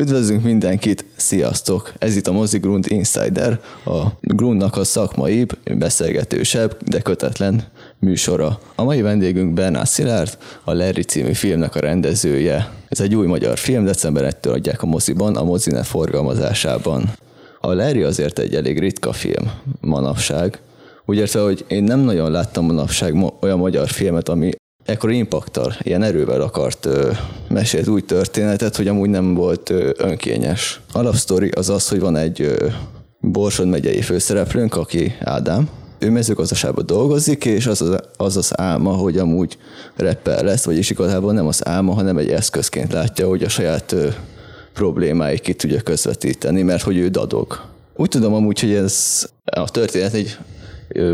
Üdvözlünk mindenkit, sziasztok! Ez itt a Mozi Grund Insider, a Grundnak a szakmaibb, beszélgetősebb, de kötetlen műsora. A mai vendégünk Bernát Szilárd, a Larry című filmnek a rendezője. Ez egy új magyar film, december 1-től adják a moziban, a mozinet forgalmazásában. A Larry azért egy elég ritka film manapság, úgy érte, hogy én nem nagyon láttam manapság olyan magyar filmet, ami ekkor impaktal, ilyen erővel akart ö, mesélt új történetet, hogy amúgy nem volt ö, önkényes. Alapsztori az az, hogy van egy ö, Borsod megyei főszereplőnk, aki Ádám, ő mezőgazdaságban dolgozik, és az az, az az álma, hogy amúgy rapper lesz, vagyis igazából nem az álma, hanem egy eszközként látja, hogy a saját ö, problémáit ki tudja közvetíteni, mert hogy ő dadog. Úgy tudom amúgy, hogy ez a történet egy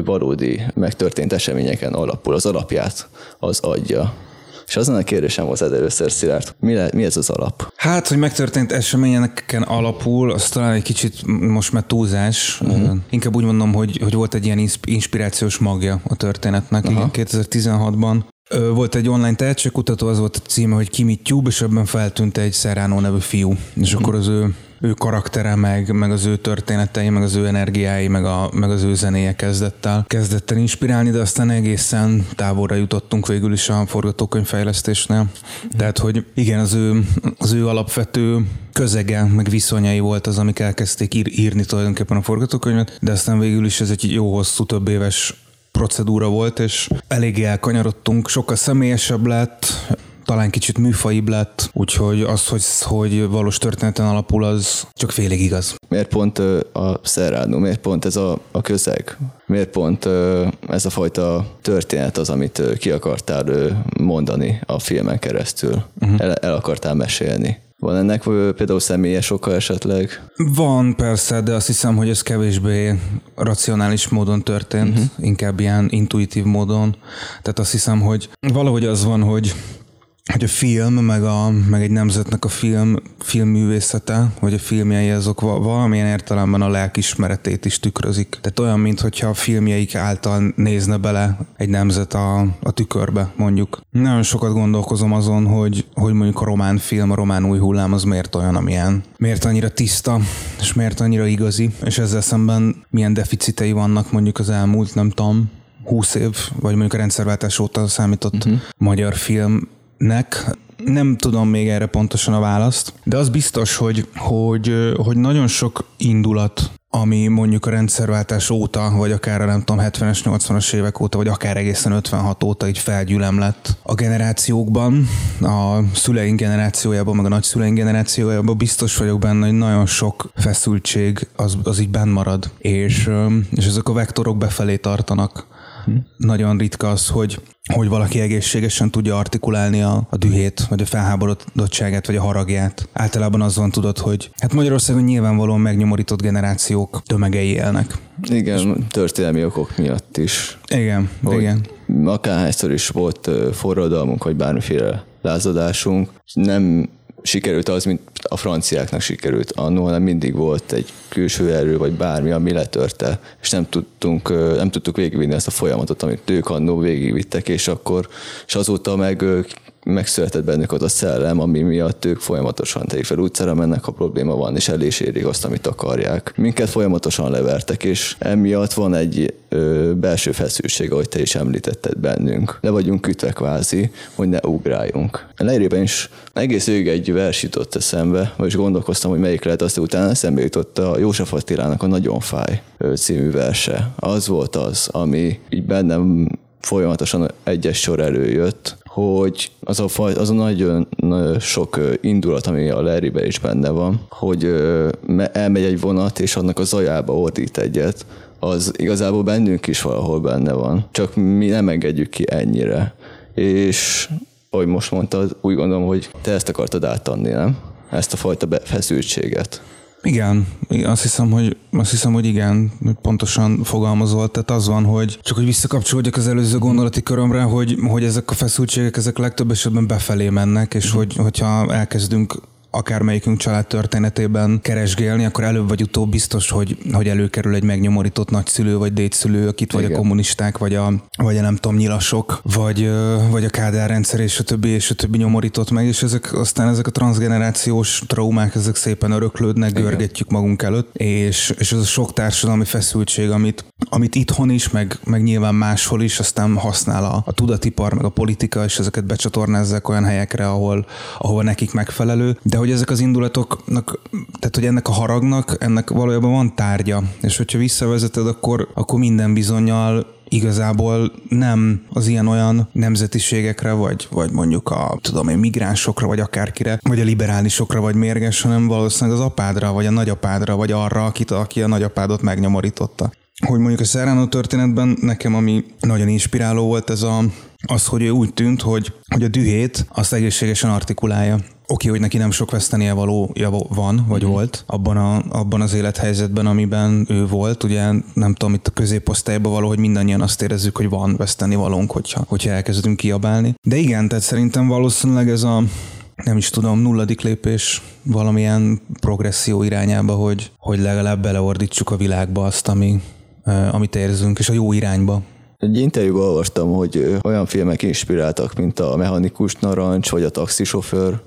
valódi megtörtént eseményeken alapul, az alapját az adja. És azon a kérdésem hozzád először, Szilárd, mi, le, mi ez az alap? Hát, hogy megtörtént eseményeken alapul, az talán egy kicsit most már túlzás. Uh-huh. Inkább úgy mondom, hogy, hogy volt egy ilyen inspirációs magja a történetnek. Igen, 2016-ban volt egy online tehetségkutató, az volt a címe, hogy Kimi Tube, és ebben feltűnt egy Serrano nevű fiú. És uh-huh. akkor az ő ő karaktere, meg, meg az ő történetei, meg az ő energiái, meg, a, meg az ő zenéje kezdett el, kezdett el inspirálni, de aztán egészen távolra jutottunk végül is a forgatókönyvfejlesztésnél. Tehát, hogy igen, az ő, az ő alapvető közege, meg viszonyai volt az, amik elkezdték ír, írni tulajdonképpen a forgatókönyvet, de aztán végül is ez egy jó hosszú, több éves procedúra volt, és eléggé elkanyarodtunk, sokkal személyesebb lett, talán kicsit műfaibb lett, úgyhogy az, hogy, hogy valós történeten alapul, az csak félig igaz. Miért pont a Serrano, miért pont ez a, a közeg? Miért pont ez a fajta történet az, amit ki akartál mondani a filmen keresztül? Uh-huh. El, el akartál mesélni? Van ennek például személyes oka esetleg? Van persze, de azt hiszem, hogy ez kevésbé racionális módon történt, uh-huh. inkább ilyen intuitív módon. Tehát azt hiszem, hogy valahogy az van, hogy hogy a film, meg, a, meg egy nemzetnek a film, filmművészete, vagy a filmjei azok valamilyen értelemben a lelkismeretét is tükrözik. Tehát olyan, mintha a filmjeik által nézne bele egy nemzet a, a tükörbe, mondjuk. Nagyon sokat gondolkozom azon, hogy, hogy mondjuk a román film, a román új hullám az miért olyan, amilyen. Miért annyira tiszta, és miért annyira igazi, és ezzel szemben milyen deficitei vannak mondjuk az elmúlt, nem tudom, 20 év, vagy mondjuk a rendszerváltás óta számított uh-huh. magyar film nek. Nem tudom még erre pontosan a választ, de az biztos, hogy, hogy, hogy nagyon sok indulat ami mondjuk a rendszerváltás óta, vagy akár a nem tudom, 70-es, 80-as évek óta, vagy akár egészen 56 óta így felgyülem lett a generációkban, a szüleink generációjában, meg a nagyszüleink generációjában biztos vagyok benne, hogy nagyon sok feszültség az, az így benn marad, és, és ezek a vektorok befelé tartanak nagyon ritka az, hogy, hogy valaki egészségesen tudja artikulálni a, a dühét, vagy a felháborodottságát, vagy a haragját. Általában az van tudod, hogy hát Magyarországon nyilvánvalóan megnyomorított generációk tömegei élnek. Igen, történelmi okok miatt is. Igen, hogy igen. Akárhányszor is volt forradalmunk, vagy bármiféle lázadásunk, nem sikerült az, mint a franciáknak sikerült annó, hanem mindig volt egy külső erő, vagy bármi, ami letörte, és nem tudtunk, nem tudtuk végigvinni ezt a folyamatot, amit ők annó végigvittek, és akkor, és azóta meg megszületett bennük az a szellem, ami miatt ők folyamatosan tegyük fel utcára mennek, ha probléma van, és el is érik azt, amit akarják. Minket folyamatosan levertek, és emiatt van egy ö, belső feszültség, ahogy te is említetted bennünk. Le vagyunk kütve kvázi, hogy ne ugráljunk. Leírében is egész végig egy vers jutott eszembe, vagyis gondolkoztam, hogy melyik lehet, azt utána eszembe jutott a József Attilának a Nagyon fáj című verse. Az volt az, ami így bennem folyamatosan egyes sor előjött, hogy az a, faj, az a nagyon, nagyon sok indulat, ami a Larrybe is benne van, hogy elmegy egy vonat, és annak a zajába ordít egyet, az igazából bennünk is valahol benne van. Csak mi nem engedjük ki ennyire. És ahogy most mondtad, úgy gondolom, hogy te ezt akartad átadni, nem? Ezt a fajta feszültséget. Igen, azt hiszem, hogy, azt hiszem, hogy igen, pontosan fogalmazol. Tehát az van, hogy csak hogy visszakapcsolódjak az előző gondolati körömre, hogy, hogy ezek a feszültségek, ezek legtöbb esetben befelé mennek, és hogy, hogyha elkezdünk akármelyikünk család történetében keresgélni, akkor előbb vagy utóbb biztos, hogy, hogy előkerül egy megnyomorított nagyszülő vagy dédszülő, akit vagy Igen. a kommunisták, vagy a, vagy a nem tudom, nyilasok, vagy, vagy a Kádár rendszer, és a többi, és a többi nyomorított meg, és ezek aztán ezek a transgenerációs traumák, ezek szépen öröklődnek, Igen. görgetjük magunk előtt, és, és az a sok társadalmi feszültség, amit, amit itthon is, meg, meg nyilván máshol is, aztán használ a, a tudatipar, meg a politika, és ezeket becsatornázzák olyan helyekre, ahol, ahova nekik megfelelő, de hogy ezek az indulatoknak, tehát hogy ennek a haragnak, ennek valójában van tárgya, és hogyha visszavezeted, akkor, akkor minden bizonyal igazából nem az ilyen olyan nemzetiségekre, vagy, vagy mondjuk a tudom én, migránsokra, vagy akárkire, vagy a liberálisokra, vagy mérges, hanem valószínűleg az apádra, vagy a nagyapádra, vagy arra, akit, aki a nagyapádot megnyomorította. Hogy mondjuk a Serrano történetben nekem, ami nagyon inspiráló volt, ez a, az, hogy ő úgy tűnt, hogy, hogy a dühét azt egészségesen artikulálja oké, hogy neki nem sok vesztenie valója van, vagy mm. volt abban, a, abban az élethelyzetben, amiben ő volt. Ugye nem tudom, itt a középosztályban való, hogy mindannyian azt érezzük, hogy van veszteni valónk, hogyha, hogyha elkezdünk kiabálni. De igen, tehát szerintem valószínűleg ez a nem is tudom, nulladik lépés valamilyen progresszió irányába, hogy, hogy legalább beleordítsuk a világba azt, ami, amit érzünk, és a jó irányba. Egy interjúban olvastam, hogy olyan filmek inspiráltak, mint a Mechanikus Narancs, vagy a Taxisofőr,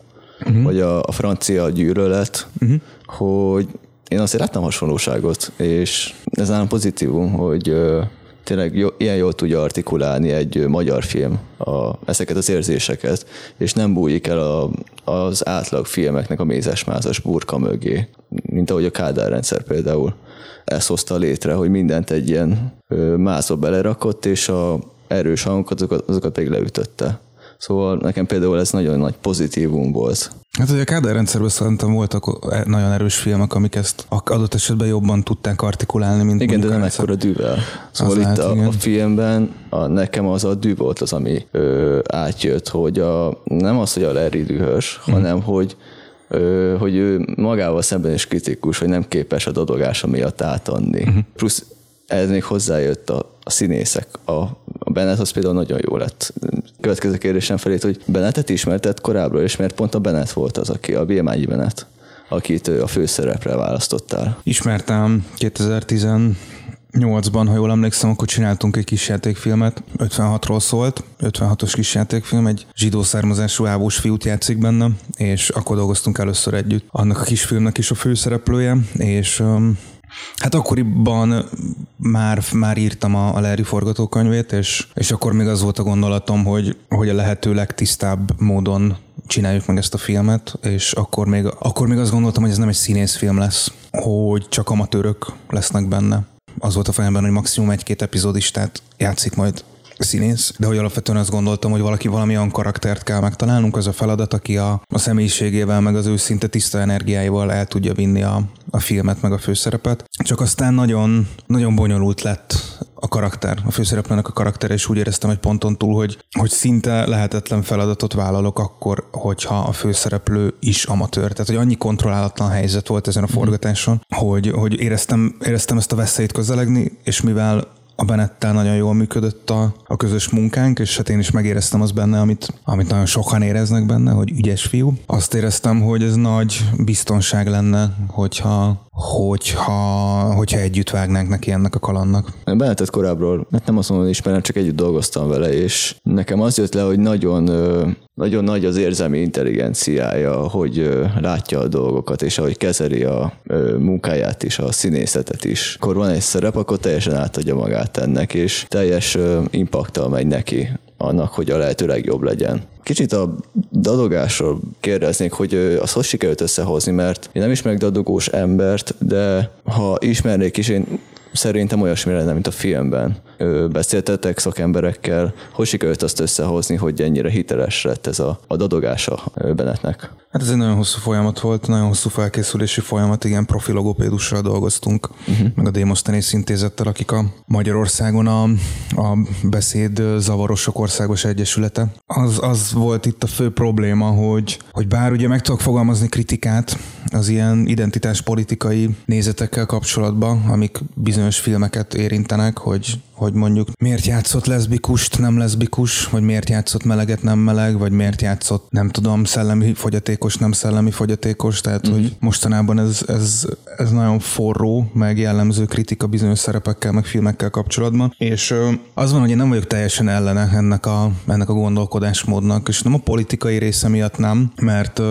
uh-huh. vagy a, a francia gyűlölet, uh-huh. hogy én azért láttam hasonlóságot, és ez nálam pozitívum, hogy tényleg jó, ilyen jól tudja artikulálni egy magyar film a, ezeket az érzéseket, és nem bújik el a, az átlag filmeknek a mézes-mázas burka mögé, mint ahogy a Kádár rendszer például ezt hozta létre, hogy mindent egy ilyen mászba belerakott, és a erős hangokat, azokat, azokat pedig leütötte. Szóval nekem például ez nagyon nagy pozitívum volt. Hát ugye a Kádár rendszerben szerintem voltak nagyon erős filmek, amik ezt adott esetben jobban tudták artikulálni, mint Igen, de nem ekkora dűvel. Szóval az itt lehet, a, a, filmben a, nekem az a dű volt az, ami ö, átjött, hogy a, nem az, hogy a Larry dühös, mm. hanem hogy ö, hogy ő magával szemben is kritikus, hogy nem képes a dadogása miatt átadni. Uh-huh. Plusz ez még hozzájött a, a színészek. A, a Bennett az például nagyon jó lett. Következő kérdésem felé, hogy Bennettet ismertett korábban, és mert pont a Bennett volt az, aki a Bielmányi Bennett, akit a főszerepre választottál. Ismertem 2018-ban, ha jól emlékszem, akkor csináltunk egy kis játékfilmet, 56-ról szólt, 56-os kis játékfilm, egy zsidó származású ávós fiút játszik benne, és akkor dolgoztunk először együtt. Annak a kisfilmnek is a főszereplője, és um, Hát akkoriban már, már írtam a, a Larry forgatókönyvét, és, és akkor még az volt a gondolatom, hogy, hogy a lehető legtisztább módon csináljuk meg ezt a filmet, és akkor még, akkor még azt gondoltam, hogy ez nem egy színészfilm lesz, hogy csak amatőrök lesznek benne. Az volt a fejemben, hogy maximum egy-két epizódistát játszik majd színész, de hogy alapvetően azt gondoltam, hogy valaki valami olyan karaktert kell megtalálnunk, az a feladat, aki a, a személyiségével, meg az őszinte tiszta energiáival el tudja vinni a, a filmet, meg a főszerepet. Csak aztán nagyon, nagyon bonyolult lett a karakter, a főszereplőnek a karakter, és úgy éreztem egy ponton túl, hogy, hogy szinte lehetetlen feladatot vállalok akkor, hogyha a főszereplő is amatőr. Tehát, hogy annyi kontrollálatlan helyzet volt ezen a mhm. forgatáson, hogy, hogy éreztem, éreztem ezt a veszélyt közelegni, és mivel a Benettel nagyon jól működött a, a közös munkánk, és hát én is megéreztem az benne, amit, amit nagyon sokan éreznek benne, hogy ügyes fiú. Azt éreztem, hogy ez nagy biztonság lenne, hogyha hogyha, hogyha együtt vágnánk neki ennek a kalannak. Benetett korábbról, mert nem azt mondom, hogy ismerem, csak együtt dolgoztam vele, és nekem az jött le, hogy nagyon, nagyon nagy az érzelmi intelligenciája, hogy látja a dolgokat, és ahogy kezeli a munkáját is, a színészetet is. Akkor van egy szerep, akkor teljesen átadja magát ennek, és teljes impaktal megy neki annak, hogy a lehető legjobb legyen. Kicsit a dadogásról kérdeznék, hogy az hogy sikerült összehozni, mert én nem ismerek dadogós embert, de ha ismernék is, én szerintem olyasmi lenne, mint a filmben. Beszéltetek szakemberekkel, hogy sikerült azt összehozni, hogy ennyire hiteles lett ez a, a dadogása Benetnek? Hát ez egy nagyon hosszú folyamat volt, nagyon hosszú felkészülési folyamat, igen, profilogopédussal dolgoztunk, uh-huh. meg a Démosztenész intézettel, akik a Magyarországon a, a beszéd zavarosok országos egyesülete. Az, az volt itt a fő probléma, hogy, hogy bár ugye meg tudok fogalmazni kritikát az ilyen identitáspolitikai nézetekkel kapcsolatban, amik bizonyos filmeket érintenek, hogy hogy hogy mondjuk miért játszott leszbikust, nem leszbikus, vagy miért játszott meleget, nem meleg, vagy miért játszott, nem tudom, szellemi fogyatékos, nem szellemi fogyatékos, tehát mm-hmm. hogy mostanában ez, ez, ez nagyon forró, meg jellemző kritika bizonyos szerepekkel, meg filmekkel kapcsolatban, és az van, hogy én nem vagyok teljesen ellene ennek a, ennek a gondolkodásmódnak, és nem a politikai része miatt nem, mert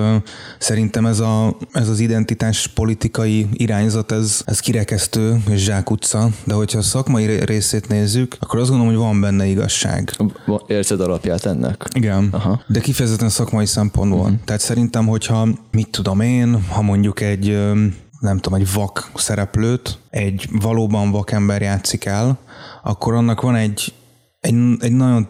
szerintem ez, a, ez az identitás politikai irányzat, ez, ez kirekesztő és zsákutca, de hogyha a szakmai részét nézzük, akkor azt gondolom, hogy van benne igazság. Érzed alapját ennek? Igen, Aha. de kifejezetten szakmai szempontból. Uh-huh. Tehát szerintem, hogyha mit tudom én, ha mondjuk egy nem tudom, egy vak szereplőt, egy valóban vak ember játszik el, akkor annak van egy, egy, egy nagyon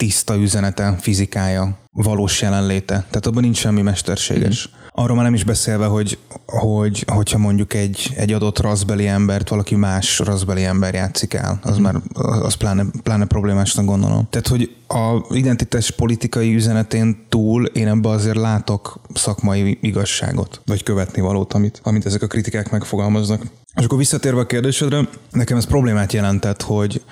tiszta üzenete, fizikája, valós jelenléte. Tehát abban nincs semmi mesterséges. Mm. Arról már nem is beszélve, hogy, hogy hogyha mondjuk egy, egy adott raszbeli embert valaki más raszbeli ember játszik el, az mm. már az pláne, pláne problémásnak gondolom. Tehát, hogy a identitás politikai üzenetén túl én ebbe azért látok szakmai igazságot, vagy követni valót, amit, amit ezek a kritikák megfogalmaznak. És akkor visszatérve a kérdésedre, nekem ez problémát jelentett, hogy,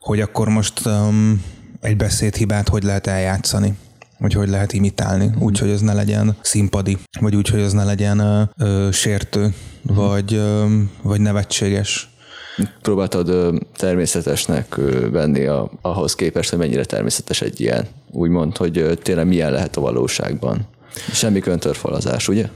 hogy akkor most um, egy beszédhibát hogy lehet eljátszani hogy hogy lehet imitálni, mm. úgy, hogy ez ne legyen színpadi, vagy úgy, hogy ez ne legyen ö, ö, sértő, mm. vagy, ö, vagy nevetséges. Próbáltad ö, természetesnek ö, venni a, ahhoz képest, hogy mennyire természetes egy ilyen, úgymond, hogy ö, tényleg milyen lehet a valóságban. Semmi köntörfalazás, ugye?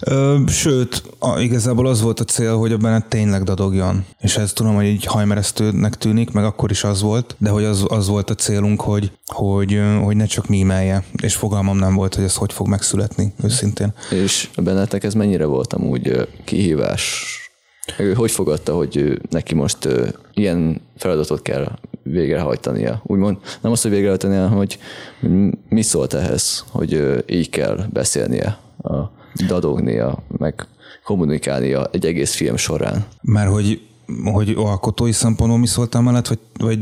Ö, sőt, a, igazából az volt a cél, hogy a Bennett tényleg dadogjon. És ez tudom, hogy így hajmeresztőnek tűnik, meg akkor is az volt, de hogy az, az volt a célunk, hogy, hogy, hogy ne csak mímelje. És fogalmam nem volt, hogy ez hogy fog megszületni, őszintén. És a Bennettnek ez mennyire volt amúgy kihívás? Ő hogy fogadta, hogy neki most ilyen feladatot kell végrehajtania. Úgymond nem azt, hogy végrehajtania, hanem hogy mi szólt ehhez, hogy így kell beszélnie, dadognia, meg kommunikálnia egy egész film során. Mert hogy hogy alkotói szempontból mi szóltál mellett, vagy, vagy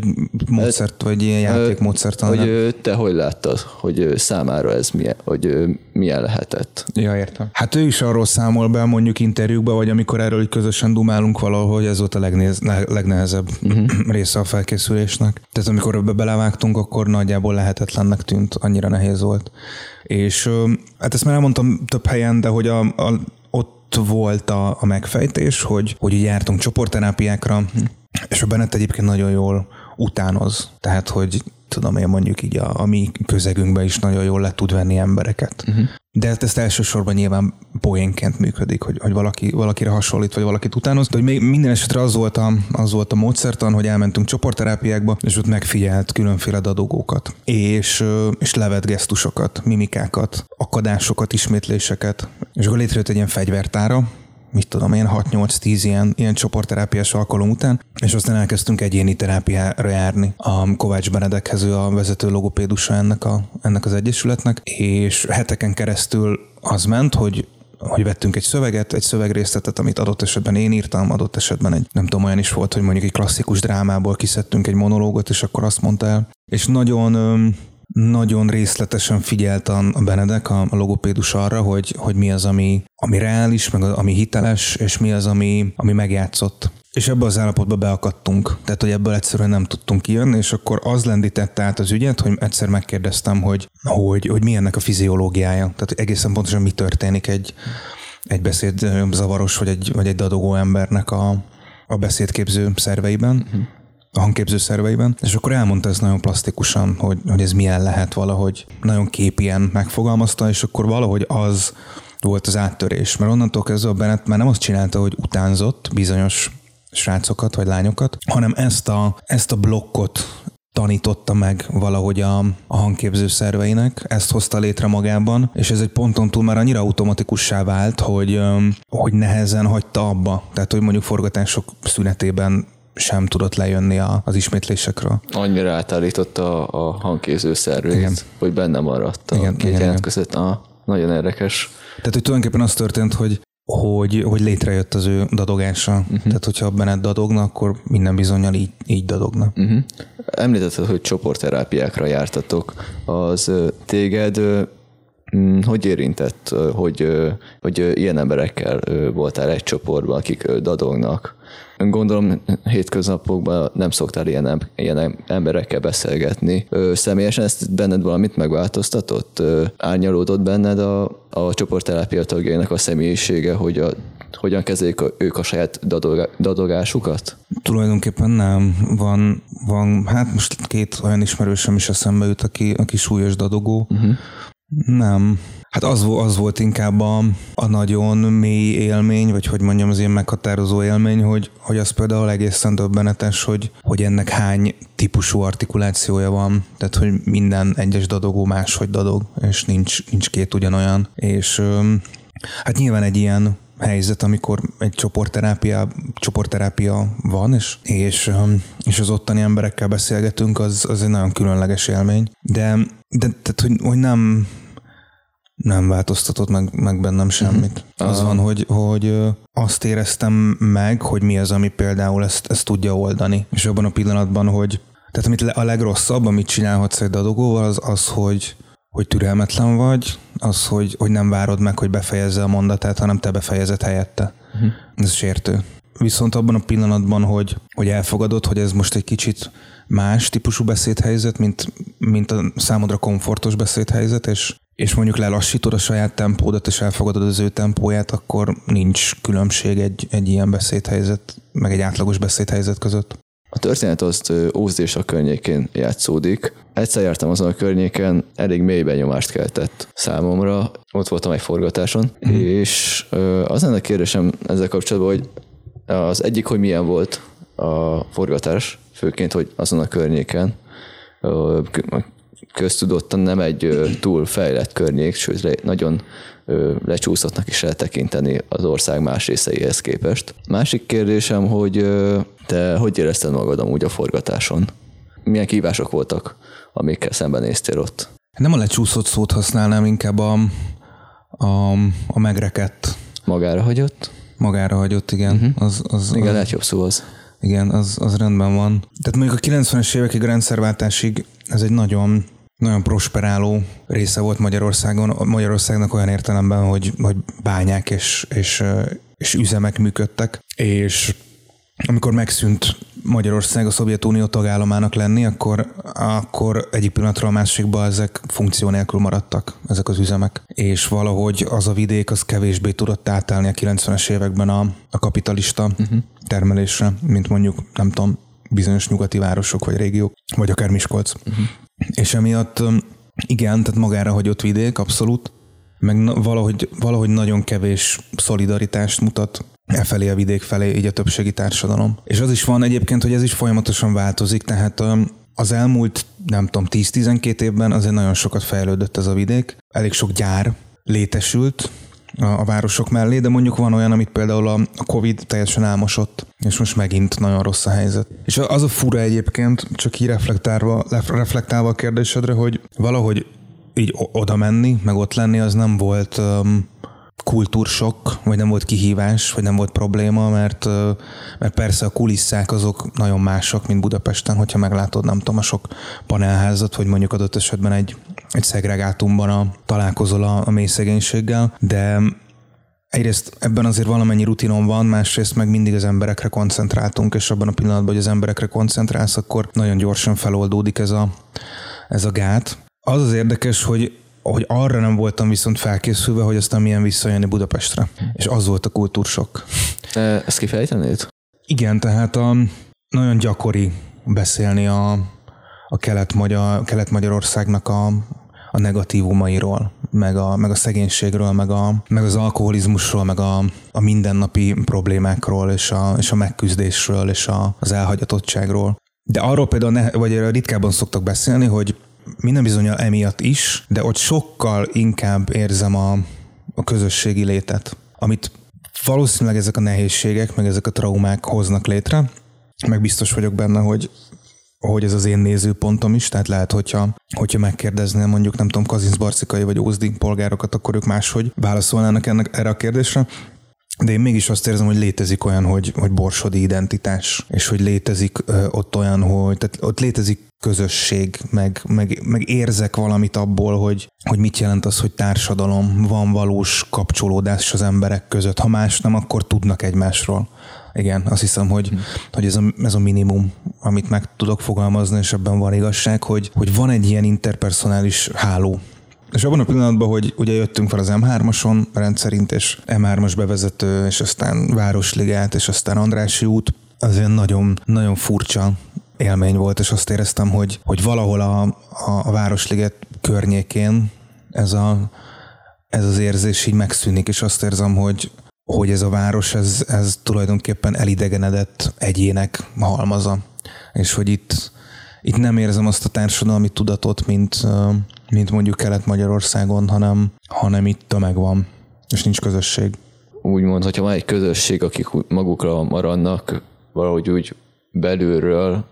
módszert, vagy ilyen játékmódszert? Hogy te hogy láttad, hogy számára ez milyen, hogy milyen lehetett? Ja, értem. Hát ő is arról számol be mondjuk interjúkba, vagy amikor erről így közösen dumálunk valahol, hogy ez volt a legnéz, legnehezebb uh-huh. része a felkészülésnek. Tehát amikor ebbe belevágtunk, akkor nagyjából lehetetlennek tűnt, annyira nehéz volt. És hát ezt már elmondtam több helyen, de hogy a, a ott volt a, a megfejtés, hogy, hogy jártunk csoportterápiákra, és a Bennett egyébként nagyon jól utánoz. Tehát, hogy tudom én mondjuk így a, a mi közegünkben is nagyon jól le tud venni embereket. Uh-huh. De ezt, ezt elsősorban nyilván poénként működik, hogy, hogy valaki, valakire hasonlít, vagy valakit utánoz. De hogy még minden esetre az volt, a, az volt a módszertan, hogy elmentünk csoportterápiákba, és ott megfigyelt különféle dadogókat. És, és levet gesztusokat, mimikákat, akadásokat, ismétléseket. És akkor létrejött egy ilyen fegyvertára, mit tudom én, 6-8-10 ilyen, ilyen csoportterápiás alkalom után, és aztán elkezdtünk egyéni terápiára járni. A Kovács Benedekhez ő a vezető logopédusa ennek, a, ennek az egyesületnek, és heteken keresztül az ment, hogy hogy vettünk egy szöveget, egy szövegrészletet, amit adott esetben én írtam, adott esetben egy, nem tudom, olyan is volt, hogy mondjuk egy klasszikus drámából kiszedtünk egy monológot, és akkor azt mondta el. És nagyon nagyon részletesen figyelt a Benedek, a logopédus arra, hogy, hogy mi az, ami, ami reális, meg ami hiteles, és mi az, ami, ami megjátszott. És ebbe az állapotba beakadtunk. Tehát, hogy ebből egyszerűen nem tudtunk kijönni, és akkor az lendítette át az ügyet, hogy egyszer megkérdeztem, hogy, hogy, hogy mi ennek a fiziológiája. Tehát hogy egészen pontosan mi történik egy, egy beszéd zavaros, vagy egy, vagy egy dadogó embernek a, a beszédképző szerveiben. Uh-huh a hangképző szerveiben, és akkor elmondta ezt nagyon plastikusan, hogy, hogy ez milyen lehet valahogy, nagyon képien megfogalmazta, és akkor valahogy az volt az áttörés, mert onnantól kezdve a Bennett már nem azt csinálta, hogy utánzott bizonyos srácokat vagy lányokat, hanem ezt a, ezt a blokkot tanította meg valahogy a, a hangképző szerveinek, ezt hozta létre magában, és ez egy ponton túl már annyira automatikussá vált, hogy, hogy nehezen hagyta abba. Tehát, hogy mondjuk forgatások szünetében sem tudott lejönni a, az ismétlésekről. Annyira átállította a, a hangkéző szervét, hogy benne maradt a igen, két igen, jelent között. Ah, nagyon érdekes. Tehát, hogy tulajdonképpen az történt, hogy hogy, hogy létrejött az ő dadogása. Uh-huh. Tehát, hogyha Bennett dadogna, akkor minden bizonyal így, így dadogna. Uh-huh. Említetted, hogy csoportterápiákra jártatok. Az téged mm, hogy érintett, hogy, hogy ilyen emberekkel voltál egy csoportban, akik dadognak? Gondolom hétköznapokban nem szoktál ilyen, ilyen emberekkel beszélgetni. Ö, személyesen ezt benned valamit megváltoztatott? Ö, árnyalódott benned a, a csoportterápia tagjainak a személyisége, hogy a, hogyan kezelik a, ők a saját dadogásukat? Tulajdonképpen nem. Van, van, hát most két olyan ismerősöm is eszembe jut, aki, aki súlyos dadogó. Uh-huh. Nem. Hát az, az volt inkább a, a nagyon mély élmény, vagy hogy mondjam, az ilyen meghatározó élmény, hogy, hogy az például egészen döbbenetes, hogy, hogy ennek hány típusú artikulációja van. Tehát, hogy minden egyes dadogó máshogy dadog, és nincs, nincs két ugyanolyan. És hát nyilván egy ilyen helyzet, amikor egy csoportterápia, csoportterápia van, és, és, és az ottani emberekkel beszélgetünk, az, az egy nagyon különleges élmény. De, de tehát, hogy, hogy nem, nem változtatott meg, meg bennem semmit. Uh-huh. Az van, hogy, hogy azt éreztem meg, hogy mi az, ami például ezt, ezt tudja oldani. És abban a pillanatban, hogy tehát amit a legrosszabb, amit csinálhatsz egy dadogóval, az az, hogy, hogy türelmetlen vagy, az, hogy, hogy nem várod meg, hogy befejezze a mondatát, hanem te befejezed helyette. Uh-huh. Ez sértő. Viszont abban a pillanatban, hogy, hogy elfogadod, hogy ez most egy kicsit más típusú beszédhelyzet, mint, mint a számodra komfortos beszédhelyzet, és, és mondjuk lelassítod a saját tempódat, és elfogadod az ő tempóját, akkor nincs különbség egy, egy ilyen beszédhelyzet, meg egy átlagos beszédhelyzet között. A történet azt Ózd és a környékén játszódik. Egyszer jártam azon a környéken, elég mély benyomást keltett számomra. Ott voltam egy forgatáson, mm. és az lenne a kérdésem ezzel kapcsolatban, hogy az egyik, hogy milyen volt a forgatás, főként, hogy azon a környéken köztudottan nem egy túl fejlett környék, sőt nagyon lecsúszottnak is eltekinteni az ország más részeihez képest. Másik kérdésem, hogy te hogy érezted magad amúgy a forgatáson? Milyen kívások voltak, amikkel szembenéztél ott? Nem a lecsúszott szót használnám, inkább a, a, a megrekedt. Magára hagyott? Magára hagyott, igen. Uh-huh. Az, az, igen, az, lehet jobb szó az. Igen, az, az rendben van. Tehát mondjuk a 90-es évekig a rendszerváltásig ez egy nagyon nagyon prosperáló része volt Magyarországon, Magyarországnak olyan értelemben, hogy, hogy bányák és, és, és üzemek működtek, és amikor megszűnt Magyarország a Szovjetunió tagállamának lenni, akkor, akkor egyik pillanatról a másikban ezek funkció nélkül maradtak, ezek az üzemek. És valahogy az a vidék az kevésbé tudott átállni a 90-es években a, a kapitalista uh-huh. termelésre, mint mondjuk, nem tudom, bizonyos nyugati városok vagy régiók, vagy akár Miskolc. Uh-huh. És emiatt igen, tehát magára hagyott vidék, abszolút, meg valahogy, valahogy nagyon kevés szolidaritást mutat e felé a vidék felé, így a többségi társadalom. És az is van egyébként, hogy ez is folyamatosan változik, tehát az elmúlt, nem tudom, 10-12 évben azért nagyon sokat fejlődött ez a vidék. Elég sok gyár létesült, a, városok mellé, de mondjuk van olyan, amit például a Covid teljesen elmosott, és most megint nagyon rossz a helyzet. És az a fura egyébként, csak így reflektálva, reflektálva a kérdésedre, hogy valahogy így oda menni, meg ott lenni, az nem volt um, kultúrsok, vagy nem volt kihívás, vagy nem volt probléma, mert, mert persze a kulisszák azok nagyon mások, mint Budapesten, hogyha meglátod, nem tudom, a sok panelházat, vagy mondjuk adott esetben egy, egy szegregátumban a, találkozol a, a mély szegénységgel, de egyrészt ebben azért valamennyi rutinom van, másrészt meg mindig az emberekre koncentráltunk, és abban a pillanatban, hogy az emberekre koncentrálsz, akkor nagyon gyorsan feloldódik ez a, ez a gát. Az az érdekes, hogy hogy arra nem voltam viszont felkészülve, hogy aztán milyen visszajönni Budapestre. És az volt a kultúrsok. Ezt kifejtenéd? Igen, tehát a, nagyon gyakori beszélni a, a kelet-magyar, kelet-magyarországnak a, a negatívumairól, meg a, meg a szegénységről, meg, a, meg az alkoholizmusról, meg a, a mindennapi problémákról, és a, és a megküzdésről, és a, az elhagyatottságról. De arról például, ne, vagy ritkábban szoktak beszélni, hogy minden bizonyal emiatt is, de ott sokkal inkább érzem a, a közösségi létet, amit valószínűleg ezek a nehézségek, meg ezek a traumák hoznak létre, meg biztos vagyok benne, hogy hogy ez az én nézőpontom is, tehát lehet, hogyha, hogyha megkérdeznél mondjuk, nem tudom, Kazinszbarcikai vagy Ózdi polgárokat, akkor ők máshogy válaszolnának ennek, erre a kérdésre. De én mégis azt érzem, hogy létezik olyan, hogy, hogy borsodi identitás, és hogy létezik ö, ott olyan, hogy tehát ott létezik közösség, meg, meg, meg érzek valamit abból, hogy, hogy mit jelent az, hogy társadalom, van valós kapcsolódás az emberek között. Ha más nem, akkor tudnak egymásról. Igen, azt hiszem, hogy, hmm. hogy ez, a, ez a minimum, amit meg tudok fogalmazni, és ebben van igazság, hogy, hogy van egy ilyen interpersonális háló, és abban a pillanatban, hogy ugye jöttünk fel az M3-ason rendszerint, és M3-as bevezető, és aztán Városligát, és aztán Andrási út, az olyan nagyon, nagyon furcsa élmény volt, és azt éreztem, hogy, hogy valahol a, a, a Városliget környékén ez, a, ez az érzés így megszűnik, és azt érzem, hogy, hogy ez a város, ez, ez tulajdonképpen elidegenedett egyének halmaza, és hogy itt, itt nem érzem azt a társadalmi tudatot, mint, mint mondjuk Kelet-Magyarországon, hanem, hanem itt tömeg van, és nincs közösség. Úgymond, hogyha van egy közösség, akik magukra maradnak, valahogy úgy belülről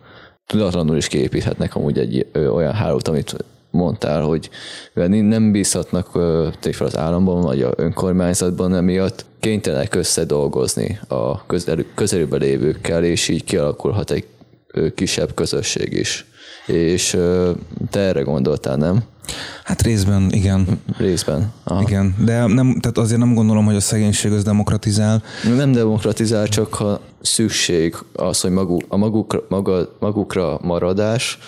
tudatlanul is kiépíthetnek amúgy egy ö, olyan hálót, amit mondtál, hogy nem bízhatnak fel az államban vagy a önkormányzatban, emiatt kénytelenek összedolgozni a közel, közelőben lévőkkel, és így kialakulhat egy kisebb közösség is. És te erre gondoltál, nem? Hát részben, igen. Részben. Aha. Igen, de nem, tehát azért nem gondolom, hogy a szegénység az demokratizál. Nem demokratizál, csak ha szükség az, hogy maguk, a magukra, maga, magukra maradás,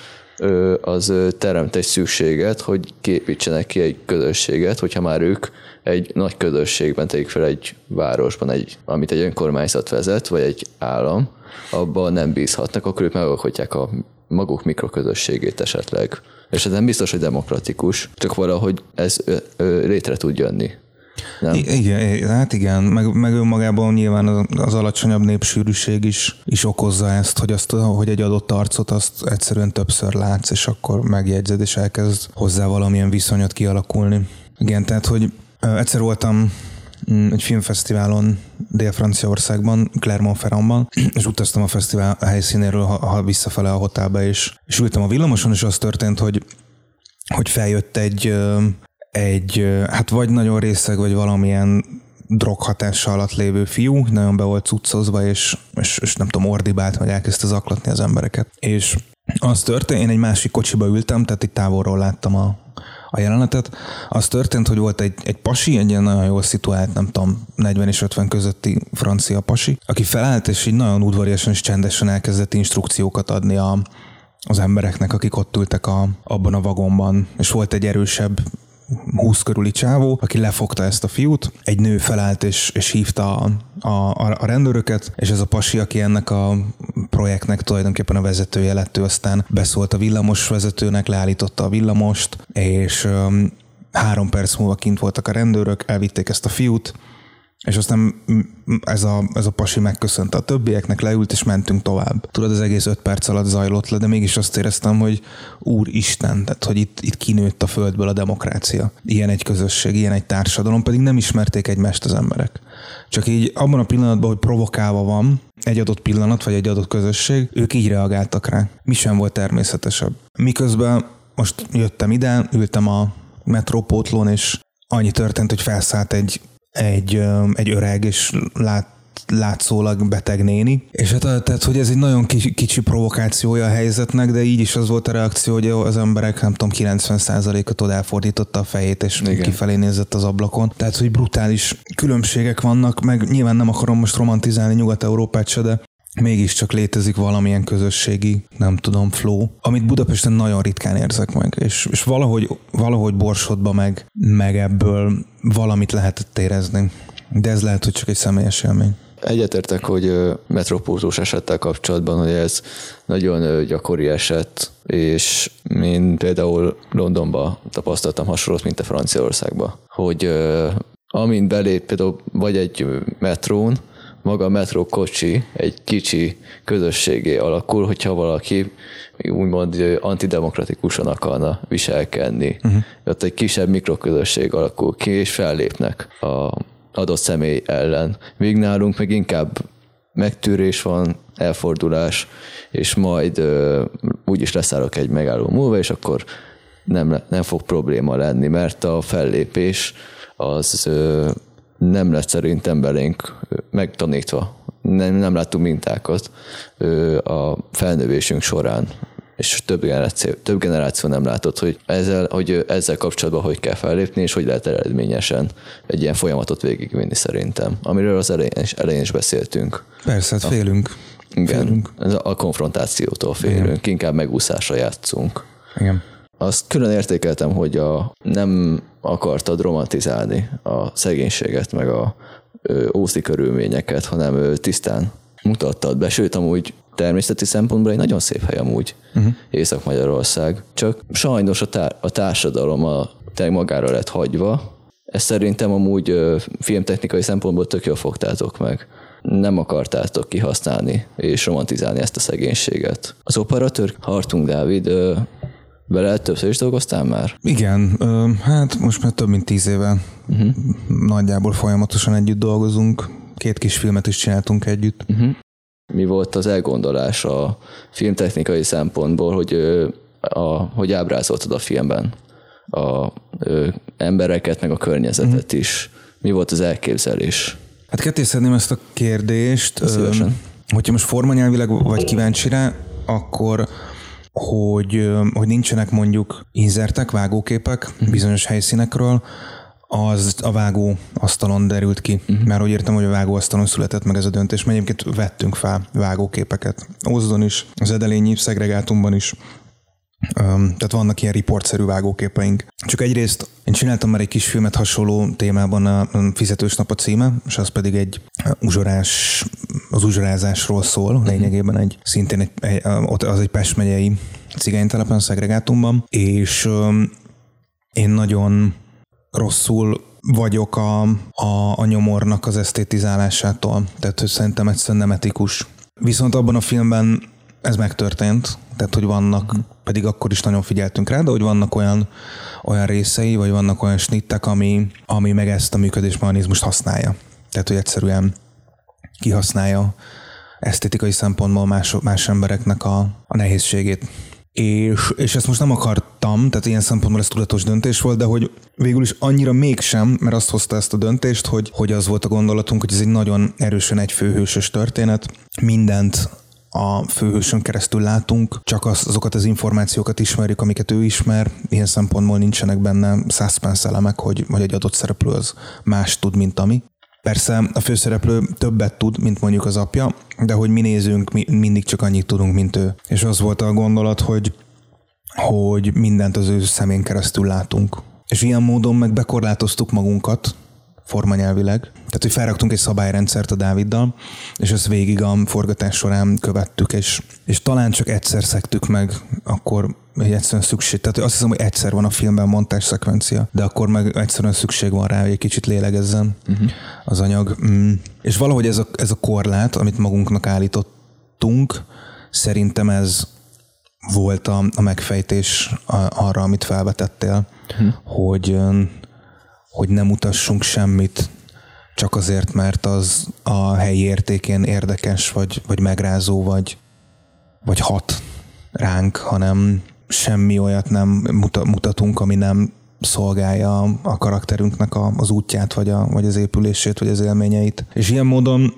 az teremt egy szükséget, hogy képítsenek ki egy közösséget, hogyha már ők egy nagy közösségben tegyük fel egy városban, egy, amit egy önkormányzat vezet, vagy egy állam, abban nem bízhatnak, akkor ők megalkotják a maguk mikroközösségét esetleg. És ez nem biztos, hogy demokratikus, csak valahogy ez ö, ö, létre tud jönni. Nem? Igen, hát igen, meg, meg önmagában nyilván az, az alacsonyabb népsűrűség is, is okozza ezt, hogy, azt, hogy egy adott arcot azt egyszerűen többször látsz, és akkor megjegyzed, és elkezd hozzá valamilyen viszonyot kialakulni. Igen, tehát, hogy egyszer voltam mm, egy filmfesztiválon Dél-Franciaországban, Clermont-Ferrandban, és utaztam a fesztivál helyszínéről ha, ha visszafele a hotelbe, és, és ültem a villamoson, és az történt, hogy hogy feljött egy, egy, hát vagy nagyon részeg, vagy valamilyen droghatása alatt lévő fiú, nagyon be volt cuccozva, és, és, és nem tudom, ordibált, vagy elkezdte zaklatni az embereket. És az történt, én egy másik kocsiba ültem, tehát itt távolról láttam a, a jelenetet. Az történt, hogy volt egy, egy pasi, egy ilyen nagyon jól szituált, nem tudom, 40 és 50 közötti francia pasi, aki felállt, és így nagyon udvariasan és csendesen elkezdett instrukciókat adni a, az embereknek, akik ott ültek a, abban a vagonban, és volt egy erősebb 20 körüli csávó, aki lefogta ezt a fiút, egy nő felállt és, és hívta a, a, a rendőröket, és ez a pasi, aki ennek a projektnek tulajdonképpen a vezetője lett, ő aztán beszólt a villamos vezetőnek, leállította a villamost, és három perc múlva kint voltak a rendőrök, elvitték ezt a fiút, és aztán ez a, ez a pasi megköszönte a többieknek, leült, és mentünk tovább. Tudod, az egész öt perc alatt zajlott le, de mégis azt éreztem, hogy Úristen, tehát hogy itt, itt kinőtt a földből a demokrácia. Ilyen egy közösség, ilyen egy társadalom, pedig nem ismerték egymást az emberek. Csak így abban a pillanatban, hogy provokálva van egy adott pillanat, vagy egy adott közösség, ők így reagáltak rá. Mi sem volt természetesebb. Miközben most jöttem ide, ültem a metrópótlón, és annyi történt, hogy felszállt egy egy, egy öreg és lát, látszólag beteg néni. És hát tehát, hogy ez egy nagyon kicsi, kicsi provokációja a helyzetnek, de így is az volt a reakció, hogy az emberek, nem tudom, 90%-ot oda elfordította a fejét, és Igen. kifelé nézett az ablakon. Tehát, hogy brutális különbségek vannak, meg nyilván nem akarom most romantizálni Nyugat-Európát se, de mégiscsak létezik valamilyen közösségi, nem tudom, flow, amit Budapesten nagyon ritkán érzek meg, és, és valahogy, valahogy Borsodba meg, meg ebből valamit lehetett érezni. De ez lehet, hogy csak egy személyes élmény. Egyetértek, hogy metropózós esettel kapcsolatban, hogy ez nagyon gyakori eset, és én például Londonba tapasztaltam hasonlót, mint a Franciaországba, hogy amint belép például vagy egy metrón, maga a metró kocsi egy kicsi közösségé alakul, hogyha valaki úgymond antidemokratikusan akarna viselkedni. Uh-huh. Ott egy kisebb mikroközösség alakul ki, és fellépnek a adott személy ellen. Míg nálunk meg inkább megtűrés van, elfordulás, és majd uh, úgyis leszállok egy megálló múlva, és akkor nem, nem fog probléma lenni, mert a fellépés az uh, nem lett szerintem belénk megtanítva. Nem, nem láttunk mintákat a felnövésünk során. és több generáció, több generáció nem látott, hogy ezzel, hogy ezzel kapcsolatban hogy kell fellépni, és hogy lehet eredményesen egy ilyen folyamatot végigvinni szerintem, amiről az elején is, elején is beszéltünk. Persze, hát félünk. Igen, félünk. a konfrontációtól félünk, Igen. inkább megúszásra játszunk. Igen. Azt külön értékeltem, hogy a, nem akartad romantizálni a szegénységet, meg a ószi körülményeket, hanem tisztán mutattad be, sőt amúgy természeti szempontból egy nagyon szép hely amúgy uh-huh. Észak-Magyarország. Csak sajnos a, tá- a társadalom a te magára lett hagyva. Ezt szerintem amúgy ö, filmtechnikai szempontból tök jól fogtátok meg. Nem akartátok kihasználni és romantizálni ezt a szegénységet. Az operatőr Hartung Dávid ö, vele többször is dolgoztál már? Igen, hát most már több mint tíz éve uh-huh. nagyjából folyamatosan együtt dolgozunk. Két kis filmet is csináltunk együtt. Uh-huh mi volt az elgondolás a filmtechnikai szempontból, hogy, a, hogy ábrázoltad a filmben a, a embereket, meg a környezetet mm. is. Mi volt az elképzelés? Hát kettészedném ezt a kérdést. Szívesen. Hogyha most formanyelvileg vagy kíváncsi rá, akkor hogy, hogy nincsenek mondjuk inzertek, vágóképek mm. bizonyos helyszínekről, az a vágó asztalon derült ki, uh-huh. mert úgy értem, hogy a vágó asztalon született meg ez a döntés, mert egyébként vettünk fel vágóképeket. Ózdon is, az Edelényi szegregátumban is, tehát vannak ilyen riportszerű vágóképeink. Csak egyrészt én csináltam már egy kis filmet hasonló témában a Fizetős nap a címe, és az pedig egy uzsorás, az uzsorázásról szól, uh-huh. lényegében egy, szintén egy, egy, az egy Pest megyei cigánytelepen, szegregátumban, és én nagyon rosszul vagyok a, a, a nyomornak az esztétizálásától. Tehát szerintem egyszerűen nem etikus. Viszont abban a filmben ez megtörtént, tehát hogy vannak, pedig akkor is nagyon figyeltünk rá, de hogy vannak olyan, olyan részei, vagy vannak olyan snittek, ami, ami meg ezt a működésmechanizmust használja. Tehát, hogy egyszerűen kihasználja esztétikai szempontból más, más embereknek a, a nehézségét és, és ezt most nem akartam, tehát ilyen szempontból ez tudatos döntés volt, de hogy végül is annyira mégsem, mert azt hozta ezt a döntést, hogy, hogy az volt a gondolatunk, hogy ez egy nagyon erősen egy főhősös történet, mindent a főhősön keresztül látunk, csak az, azokat az információkat ismerjük, amiket ő ismer, ilyen szempontból nincsenek benne suspense elemek, hogy, hogy egy adott szereplő az más tud, mint ami. Persze a főszereplő többet tud, mint mondjuk az apja, de hogy mi nézünk, mi mindig csak annyit tudunk, mint ő. És az volt a gondolat, hogy, hogy mindent az ő szemén keresztül látunk. És ilyen módon meg bekorlátoztuk magunkat, formanyelvileg. Tehát, hogy felraktunk egy szabályrendszert a Dáviddal, és ezt végig a forgatás során követtük, és, és talán csak egyszer szektük meg, akkor egy egyszerűen szükség. Tehát azt hiszem, hogy egyszer van a filmben montás szekvencia, de akkor meg egyszerűen szükség van rá, hogy egy kicsit lélegezzen uh-huh. az anyag. Mm. És valahogy ez a, ez a korlát, amit magunknak állítottunk, szerintem ez volt a, a megfejtés arra, amit felvetettél, uh-huh. hogy hogy nem utassunk semmit, csak azért, mert az a helyi értékén érdekes, vagy, vagy megrázó, vagy, vagy hat ránk, hanem semmi olyat nem mutatunk, ami nem szolgálja a karakterünknek az útját, vagy, a, vagy az épülését, vagy az élményeit. És ilyen módon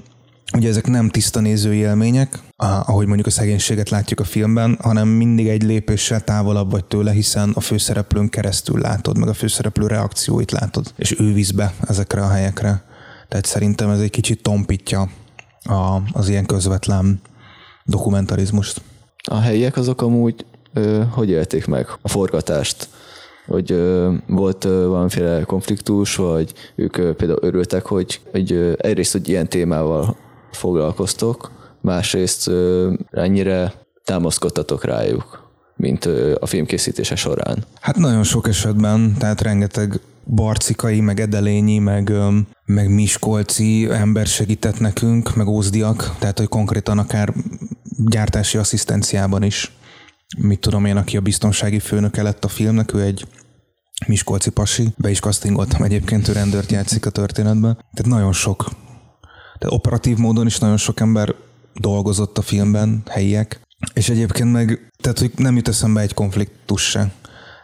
Ugye ezek nem tiszta néző élmények, ahogy mondjuk a szegénységet látjuk a filmben, hanem mindig egy lépéssel távolabb vagy tőle, hiszen a főszereplőn keresztül látod, meg a főszereplő reakcióit látod, és ő visz be ezekre a helyekre. Tehát szerintem ez egy kicsit tompítja a, az ilyen közvetlen dokumentarizmust. A helyiek azok amúgy ö, hogy élték meg a forgatást? hogy ö, volt ö, valamiféle konfliktus, vagy ők ö, például örültek, hogy, hogy ö, egyrészt, hogy ilyen témával foglalkoztok, másrészt ennyire támaszkodtatok rájuk, mint a filmkészítése során. Hát nagyon sok esetben, tehát rengeteg barcikai, meg edelényi, meg, meg miskolci ember segített nekünk, meg ózdiak, tehát hogy konkrétan akár gyártási asszisztenciában is. Mit tudom én, aki a biztonsági főnöke lett a filmnek, ő egy Miskolci pasi, be is castingoltam egyébként, ő rendőrt játszik a történetben. Tehát nagyon sok de operatív módon is nagyon sok ember dolgozott a filmben, helyiek, és egyébként meg, tehát hogy nem jut eszembe egy konfliktus se.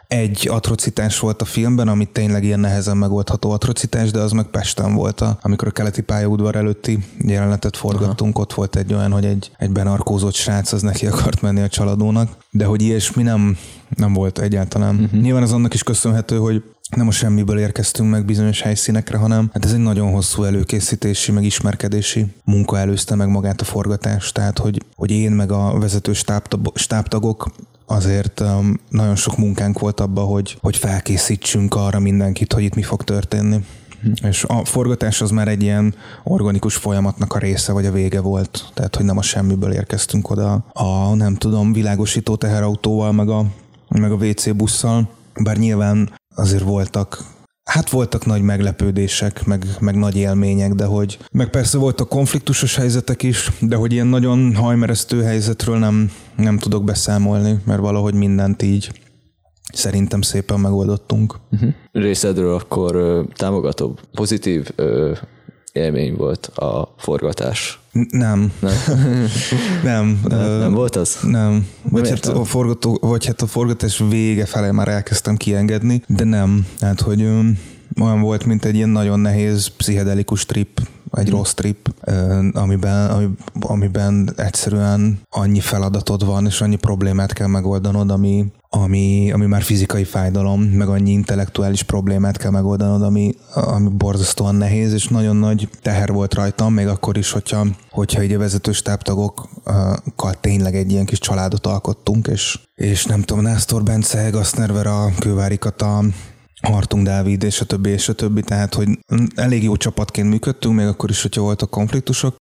Egy atrocitás volt a filmben, amit tényleg ilyen nehezen megoldható atrocitás, de az meg Pesten volt, a, amikor a keleti pályaudvar előtti jelenetet forgattunk, Aha. ott volt egy olyan, hogy egy, egy benarkózott srác az neki akart menni a csaladónak, de hogy ilyesmi nem, nem volt egyáltalán. Uh-huh. Nyilván az annak is köszönhető, hogy nem a semmiből érkeztünk meg bizonyos helyszínekre, hanem hát ez egy nagyon hosszú előkészítési, meg ismerkedési munka előzte meg magát a forgatást, tehát hogy, hogy én meg a vezető stábtagok azért um, nagyon sok munkánk volt abba, hogy, hogy felkészítsünk arra mindenkit, hogy itt mi fog történni. És a forgatás az már egy ilyen organikus folyamatnak a része, vagy a vége volt. Tehát, hogy nem a semmiből érkeztünk oda a, nem tudom, világosító teherautóval, meg a, meg a WC busszal. Bár nyilván azért voltak Hát voltak nagy meglepődések, meg, meg nagy élmények, de hogy meg persze voltak konfliktusos helyzetek is, de hogy ilyen nagyon hajmeresztő helyzetről nem, nem tudok beszámolni, mert valahogy mindent így szerintem szépen megoldottunk. Uh-huh. Részedről akkor ö, pozitív élmény volt a forgatás. Nem. Nem? nem. nem, nem volt az? Nem. Vagy hát, a forgató, vagy hát a forgatás vége felé már elkezdtem kiengedni, de nem. Hát, hogy olyan volt, mint egy ilyen nagyon nehéz pszichedelikus trip, egy rossz trip, amiben, amiben egyszerűen annyi feladatod van, és annyi problémát kell megoldanod, ami, ami, ami már fizikai fájdalom, meg annyi intellektuális problémát kell megoldanod, ami, ami borzasztóan nehéz, és nagyon nagy teher volt rajtam, még akkor is, hogyha, hogyha így a vezető stábtagokkal tényleg egy ilyen kis családot alkottunk, és, és nem tudom, Násztor Bence, Gasznerver, a Kővári Kata, Hartung Dávid, és a többi, és a többi, tehát, hogy elég jó csapatként működtünk, még akkor is, hogyha voltak konfliktusok,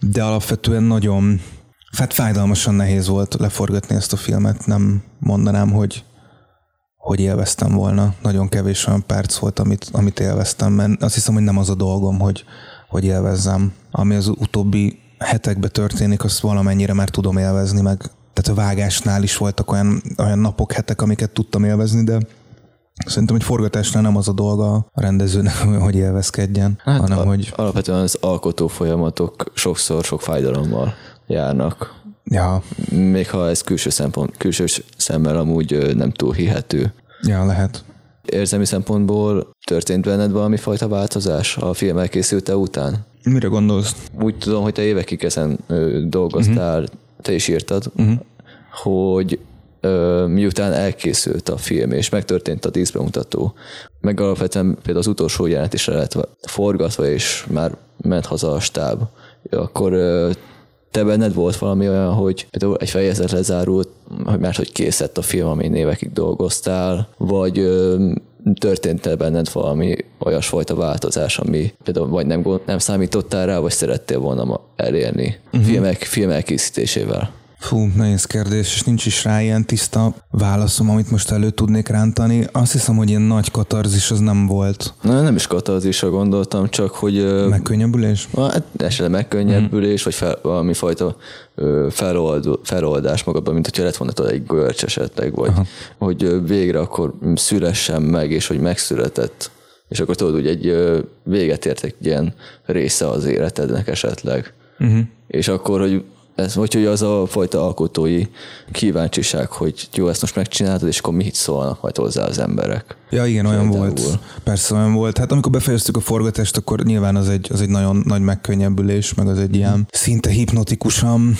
de alapvetően nagyon, hát fájdalmasan nehéz volt leforgatni ezt a filmet, nem mondanám, hogy, hogy élveztem volna. Nagyon kevés olyan perc volt, amit, amit élveztem, mert azt hiszem, hogy nem az a dolgom, hogy, hogy élvezzem. Ami az utóbbi hetekben történik, azt valamennyire már tudom élvezni, meg tehát a vágásnál is voltak olyan, olyan napok, hetek, amiket tudtam élvezni, de Szerintem egy forgatásnál nem az a dolga a rendezőnek, hogy élvezkedjen, hát hanem a, hogy... Alapvetően az alkotó folyamatok sokszor sok fájdalommal járnak. Ja. Még ha ez külső, szempont, külső szemmel amúgy nem túl hihető. Ja, lehet. Érzelmi szempontból történt benned valami fajta változás a film elkészülte után? Mire gondolsz? Úgy tudom, hogy te évekig ezen dolgoztál, uh-huh. te is írtad, uh-huh. hogy miután elkészült a film, és megtörtént a díszbemutató, meg alapvetően például az utolsó jelenet is lett forgatva, és már ment haza a stáb, akkor te benned volt valami olyan, hogy például egy fejezet lezárult, hogy máshogy készett a film, amin évekig dolgoztál, vagy történt-e benned valami olyasfajta változás, ami például vagy nem, nem számítottál rá, vagy szerettél volna elérni uh-huh. filmek, film elkészítésével? Fú, nehéz kérdés, és nincs is rá ilyen tiszta válaszom, amit most elő tudnék rántani. Azt hiszem, hogy ilyen nagy katarzis az nem volt. Na, nem is katarzisra gondoltam, csak hogy... Megkönnyebbülés? Hát esetleg megkönnyebbülés, mm. vagy fel, valami fajta felold, feloldás magadban, mint hogyha lett volna egy görcs esetleg, vagy Aha. hogy végre akkor szülessen meg, és hogy megszületett és akkor tudod, hogy egy véget ért egy ilyen része az életednek esetleg. Uh-huh. És akkor, hogy ez, vagy hogy az a fajta alkotói kíváncsiság, hogy jó, ezt most megcsináltad, és akkor mit szólnak majd hozzá az emberek. Ja, igen, olyan volt. Persze olyan volt. Hát amikor befejeztük a forgatást, akkor nyilván az egy, az egy nagyon nagy megkönnyebbülés, meg az egy ilyen szinte hipnotikusan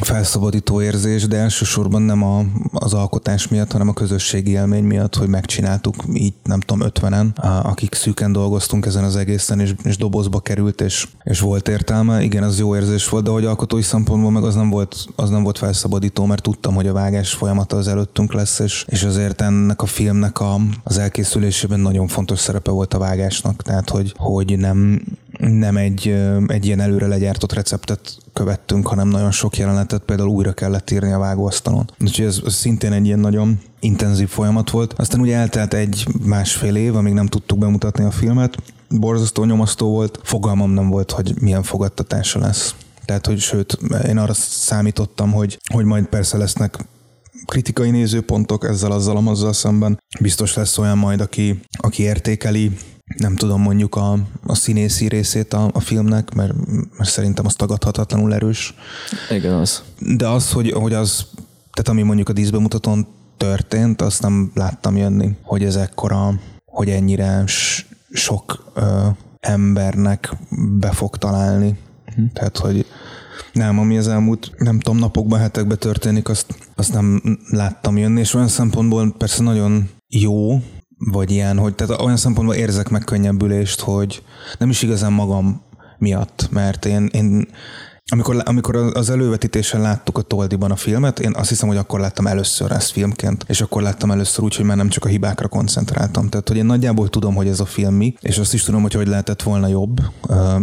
felszabadító érzés, de elsősorban nem a, az alkotás miatt, hanem a közösségi élmény miatt, hogy megcsináltuk így, nem tudom, ötvenen, akik szűken dolgoztunk ezen az egészen, és, és dobozba került, és, és volt értelme. Igen, az jó érzés volt, de hogy alkotói szempontból meg az nem volt, az nem volt felszabadító, mert tudtam, hogy a vágás folyamata az előttünk lesz, és, és azért ennek a filmnek a, az elkészülésében nagyon fontos szerepe volt a vágásnak, tehát hogy, hogy nem, nem egy, egy ilyen előre legyártott receptet követtünk, hanem nagyon sok jelenetet például újra kellett írni a vágóasztalon. Úgyhogy ez, ez szintén egy ilyen nagyon intenzív folyamat volt. Aztán ugye eltelt egy másfél év, amíg nem tudtuk bemutatni a filmet. Borzasztó nyomasztó volt, fogalmam nem volt, hogy milyen fogadtatása lesz. Tehát, hogy sőt, én arra számítottam, hogy, hogy majd persze lesznek kritikai nézőpontok ezzel, azzal, azzal szemben. Biztos lesz olyan majd, aki, aki értékeli, nem tudom mondjuk a, a színészi részét a, a filmnek, mert, mert szerintem az tagadhatatlanul erős. Igen, az. De az, hogy, hogy az, tehát ami mondjuk a díszbemutatón történt, azt nem láttam jönni, hogy ez ekkora, hogy ennyire sok ö, embernek be fog találni. Uh-huh. Tehát, hogy nem, ami az elmúlt, nem tudom, napokban, hetekben történik, azt, azt nem láttam jönni, és olyan szempontból persze nagyon jó, vagy ilyen, hogy tehát olyan szempontból érzek megkönnyebbülést, hogy nem is igazán magam miatt, mert én, én amikor, amikor az elővetítésen láttuk a Toldiban a filmet, én azt hiszem, hogy akkor láttam először ezt filmként, és akkor láttam először úgy, hogy már nem csak a hibákra koncentráltam. Tehát, hogy én nagyjából tudom, hogy ez a film mi, és azt is tudom, hogy hogy lehetett volna jobb.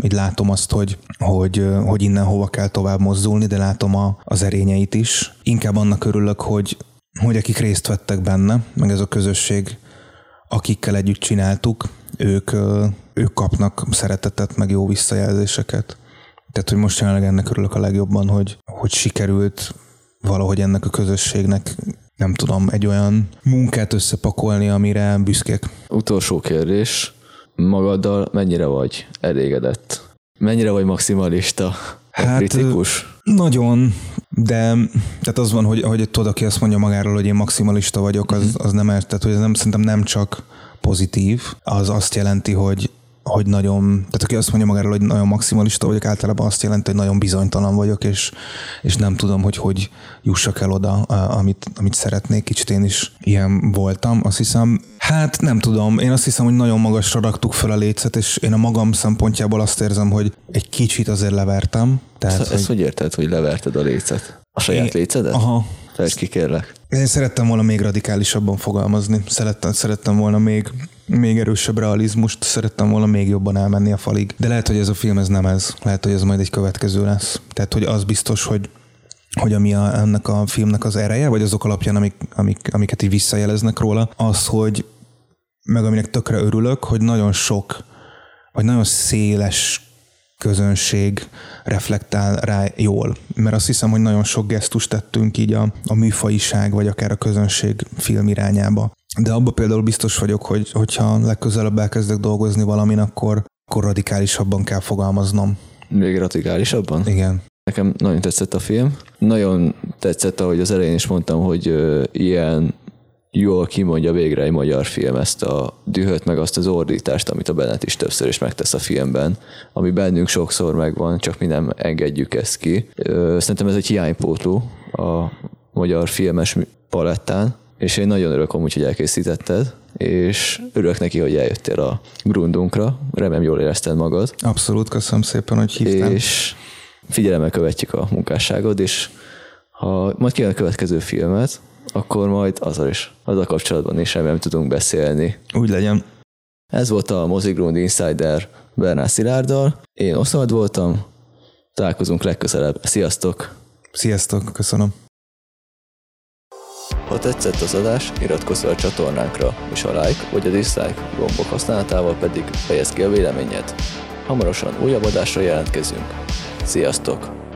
Így látom azt, hogy, hogy, hogy innen hova kell tovább mozdulni, de látom a, az erényeit is. Inkább annak örülök, hogy, hogy akik részt vettek benne, meg ez a közösség, akikkel együtt csináltuk, ők, ők kapnak szeretetet, meg jó visszajelzéseket. Tehát, hogy most jelenleg ennek örülök a legjobban, hogy, hogy sikerült valahogy ennek a közösségnek nem tudom, egy olyan munkát összepakolni, amire büszkék. Utolsó kérdés. Magaddal mennyire vagy elégedett? Mennyire vagy maximalista? Hát, kritikus? Nagyon, de tehát az van, hogy, hogy tudod, aki azt mondja magáról, hogy én maximalista vagyok, az, mhm. az nem, tehát hogy ez nem, szerintem nem csak pozitív, az azt jelenti, hogy hogy nagyon, tehát aki azt mondja magáról, hogy nagyon maximalista vagyok, általában azt jelenti, hogy nagyon bizonytalan vagyok, és, és nem tudom, hogy hogy jussak el oda, amit, amit szeretnék. Kicsit én is ilyen voltam, azt hiszem. Hát nem tudom, én azt hiszem, hogy nagyon magasra raktuk fel a lécet, és én a magam szempontjából azt érzem, hogy egy kicsit azért levertem. Tehát, ezt, hogy... ezt hogy érted, hogy leverted a lécet? A saját én... lécedet? Aha, Fejtsd ki, kérlek. Én szerettem volna még radikálisabban fogalmazni. Szerettem, szerettem volna még, még erősebb realizmust, szerettem volna még jobban elmenni a falig. De lehet, hogy ez a film ez nem ez. Lehet, hogy ez majd egy következő lesz. Tehát, hogy az biztos, hogy hogy ami a, ennek a filmnek az ereje, vagy azok alapján, amik, amik, amiket így visszajeleznek róla, az, hogy meg aminek tökre örülök, hogy nagyon sok, vagy nagyon széles közönség reflektál rá jól. Mert azt hiszem, hogy nagyon sok gesztust tettünk így a, a műfajiság, vagy akár a közönség film irányába. De abban például biztos vagyok, hogy hogyha legközelebb elkezdek dolgozni valamin, akkor, akkor radikálisabban kell fogalmaznom. Még radikálisabban? Igen. Nekem nagyon tetszett a film. Nagyon tetszett, ahogy az elején is mondtam, hogy ilyen jól kimondja végre egy magyar film ezt a dühöt, meg azt az ordítást, amit a Bennett is többször is megtesz a filmben, ami bennünk sokszor megvan, csak mi nem engedjük ezt ki. Szerintem ez egy hiánypótló a magyar filmes palettán, és én nagyon örülök amúgy, hogy elkészítetted, és örülök neki, hogy eljöttél a grundunkra. Remélem jól érezted magad. Abszolút, köszönöm szépen, hogy hívtál. És figyelemmel követjük a munkásságod, és ha majd kijön a következő filmet, akkor majd azzal is, az a kapcsolatban is remélem tudunk beszélni. Úgy legyen. Ez volt a Mozigrund Insider Bernát Szilárddal. Én Oszmad voltam, találkozunk legközelebb. Sziasztok! Sziasztok, köszönöm! Ha tetszett az adás, iratkozz fel a csatornánkra, és a like vagy a dislike gombok használatával pedig fejezd ki a véleményed. Hamarosan újabb adásra jelentkezünk. Sziasztok!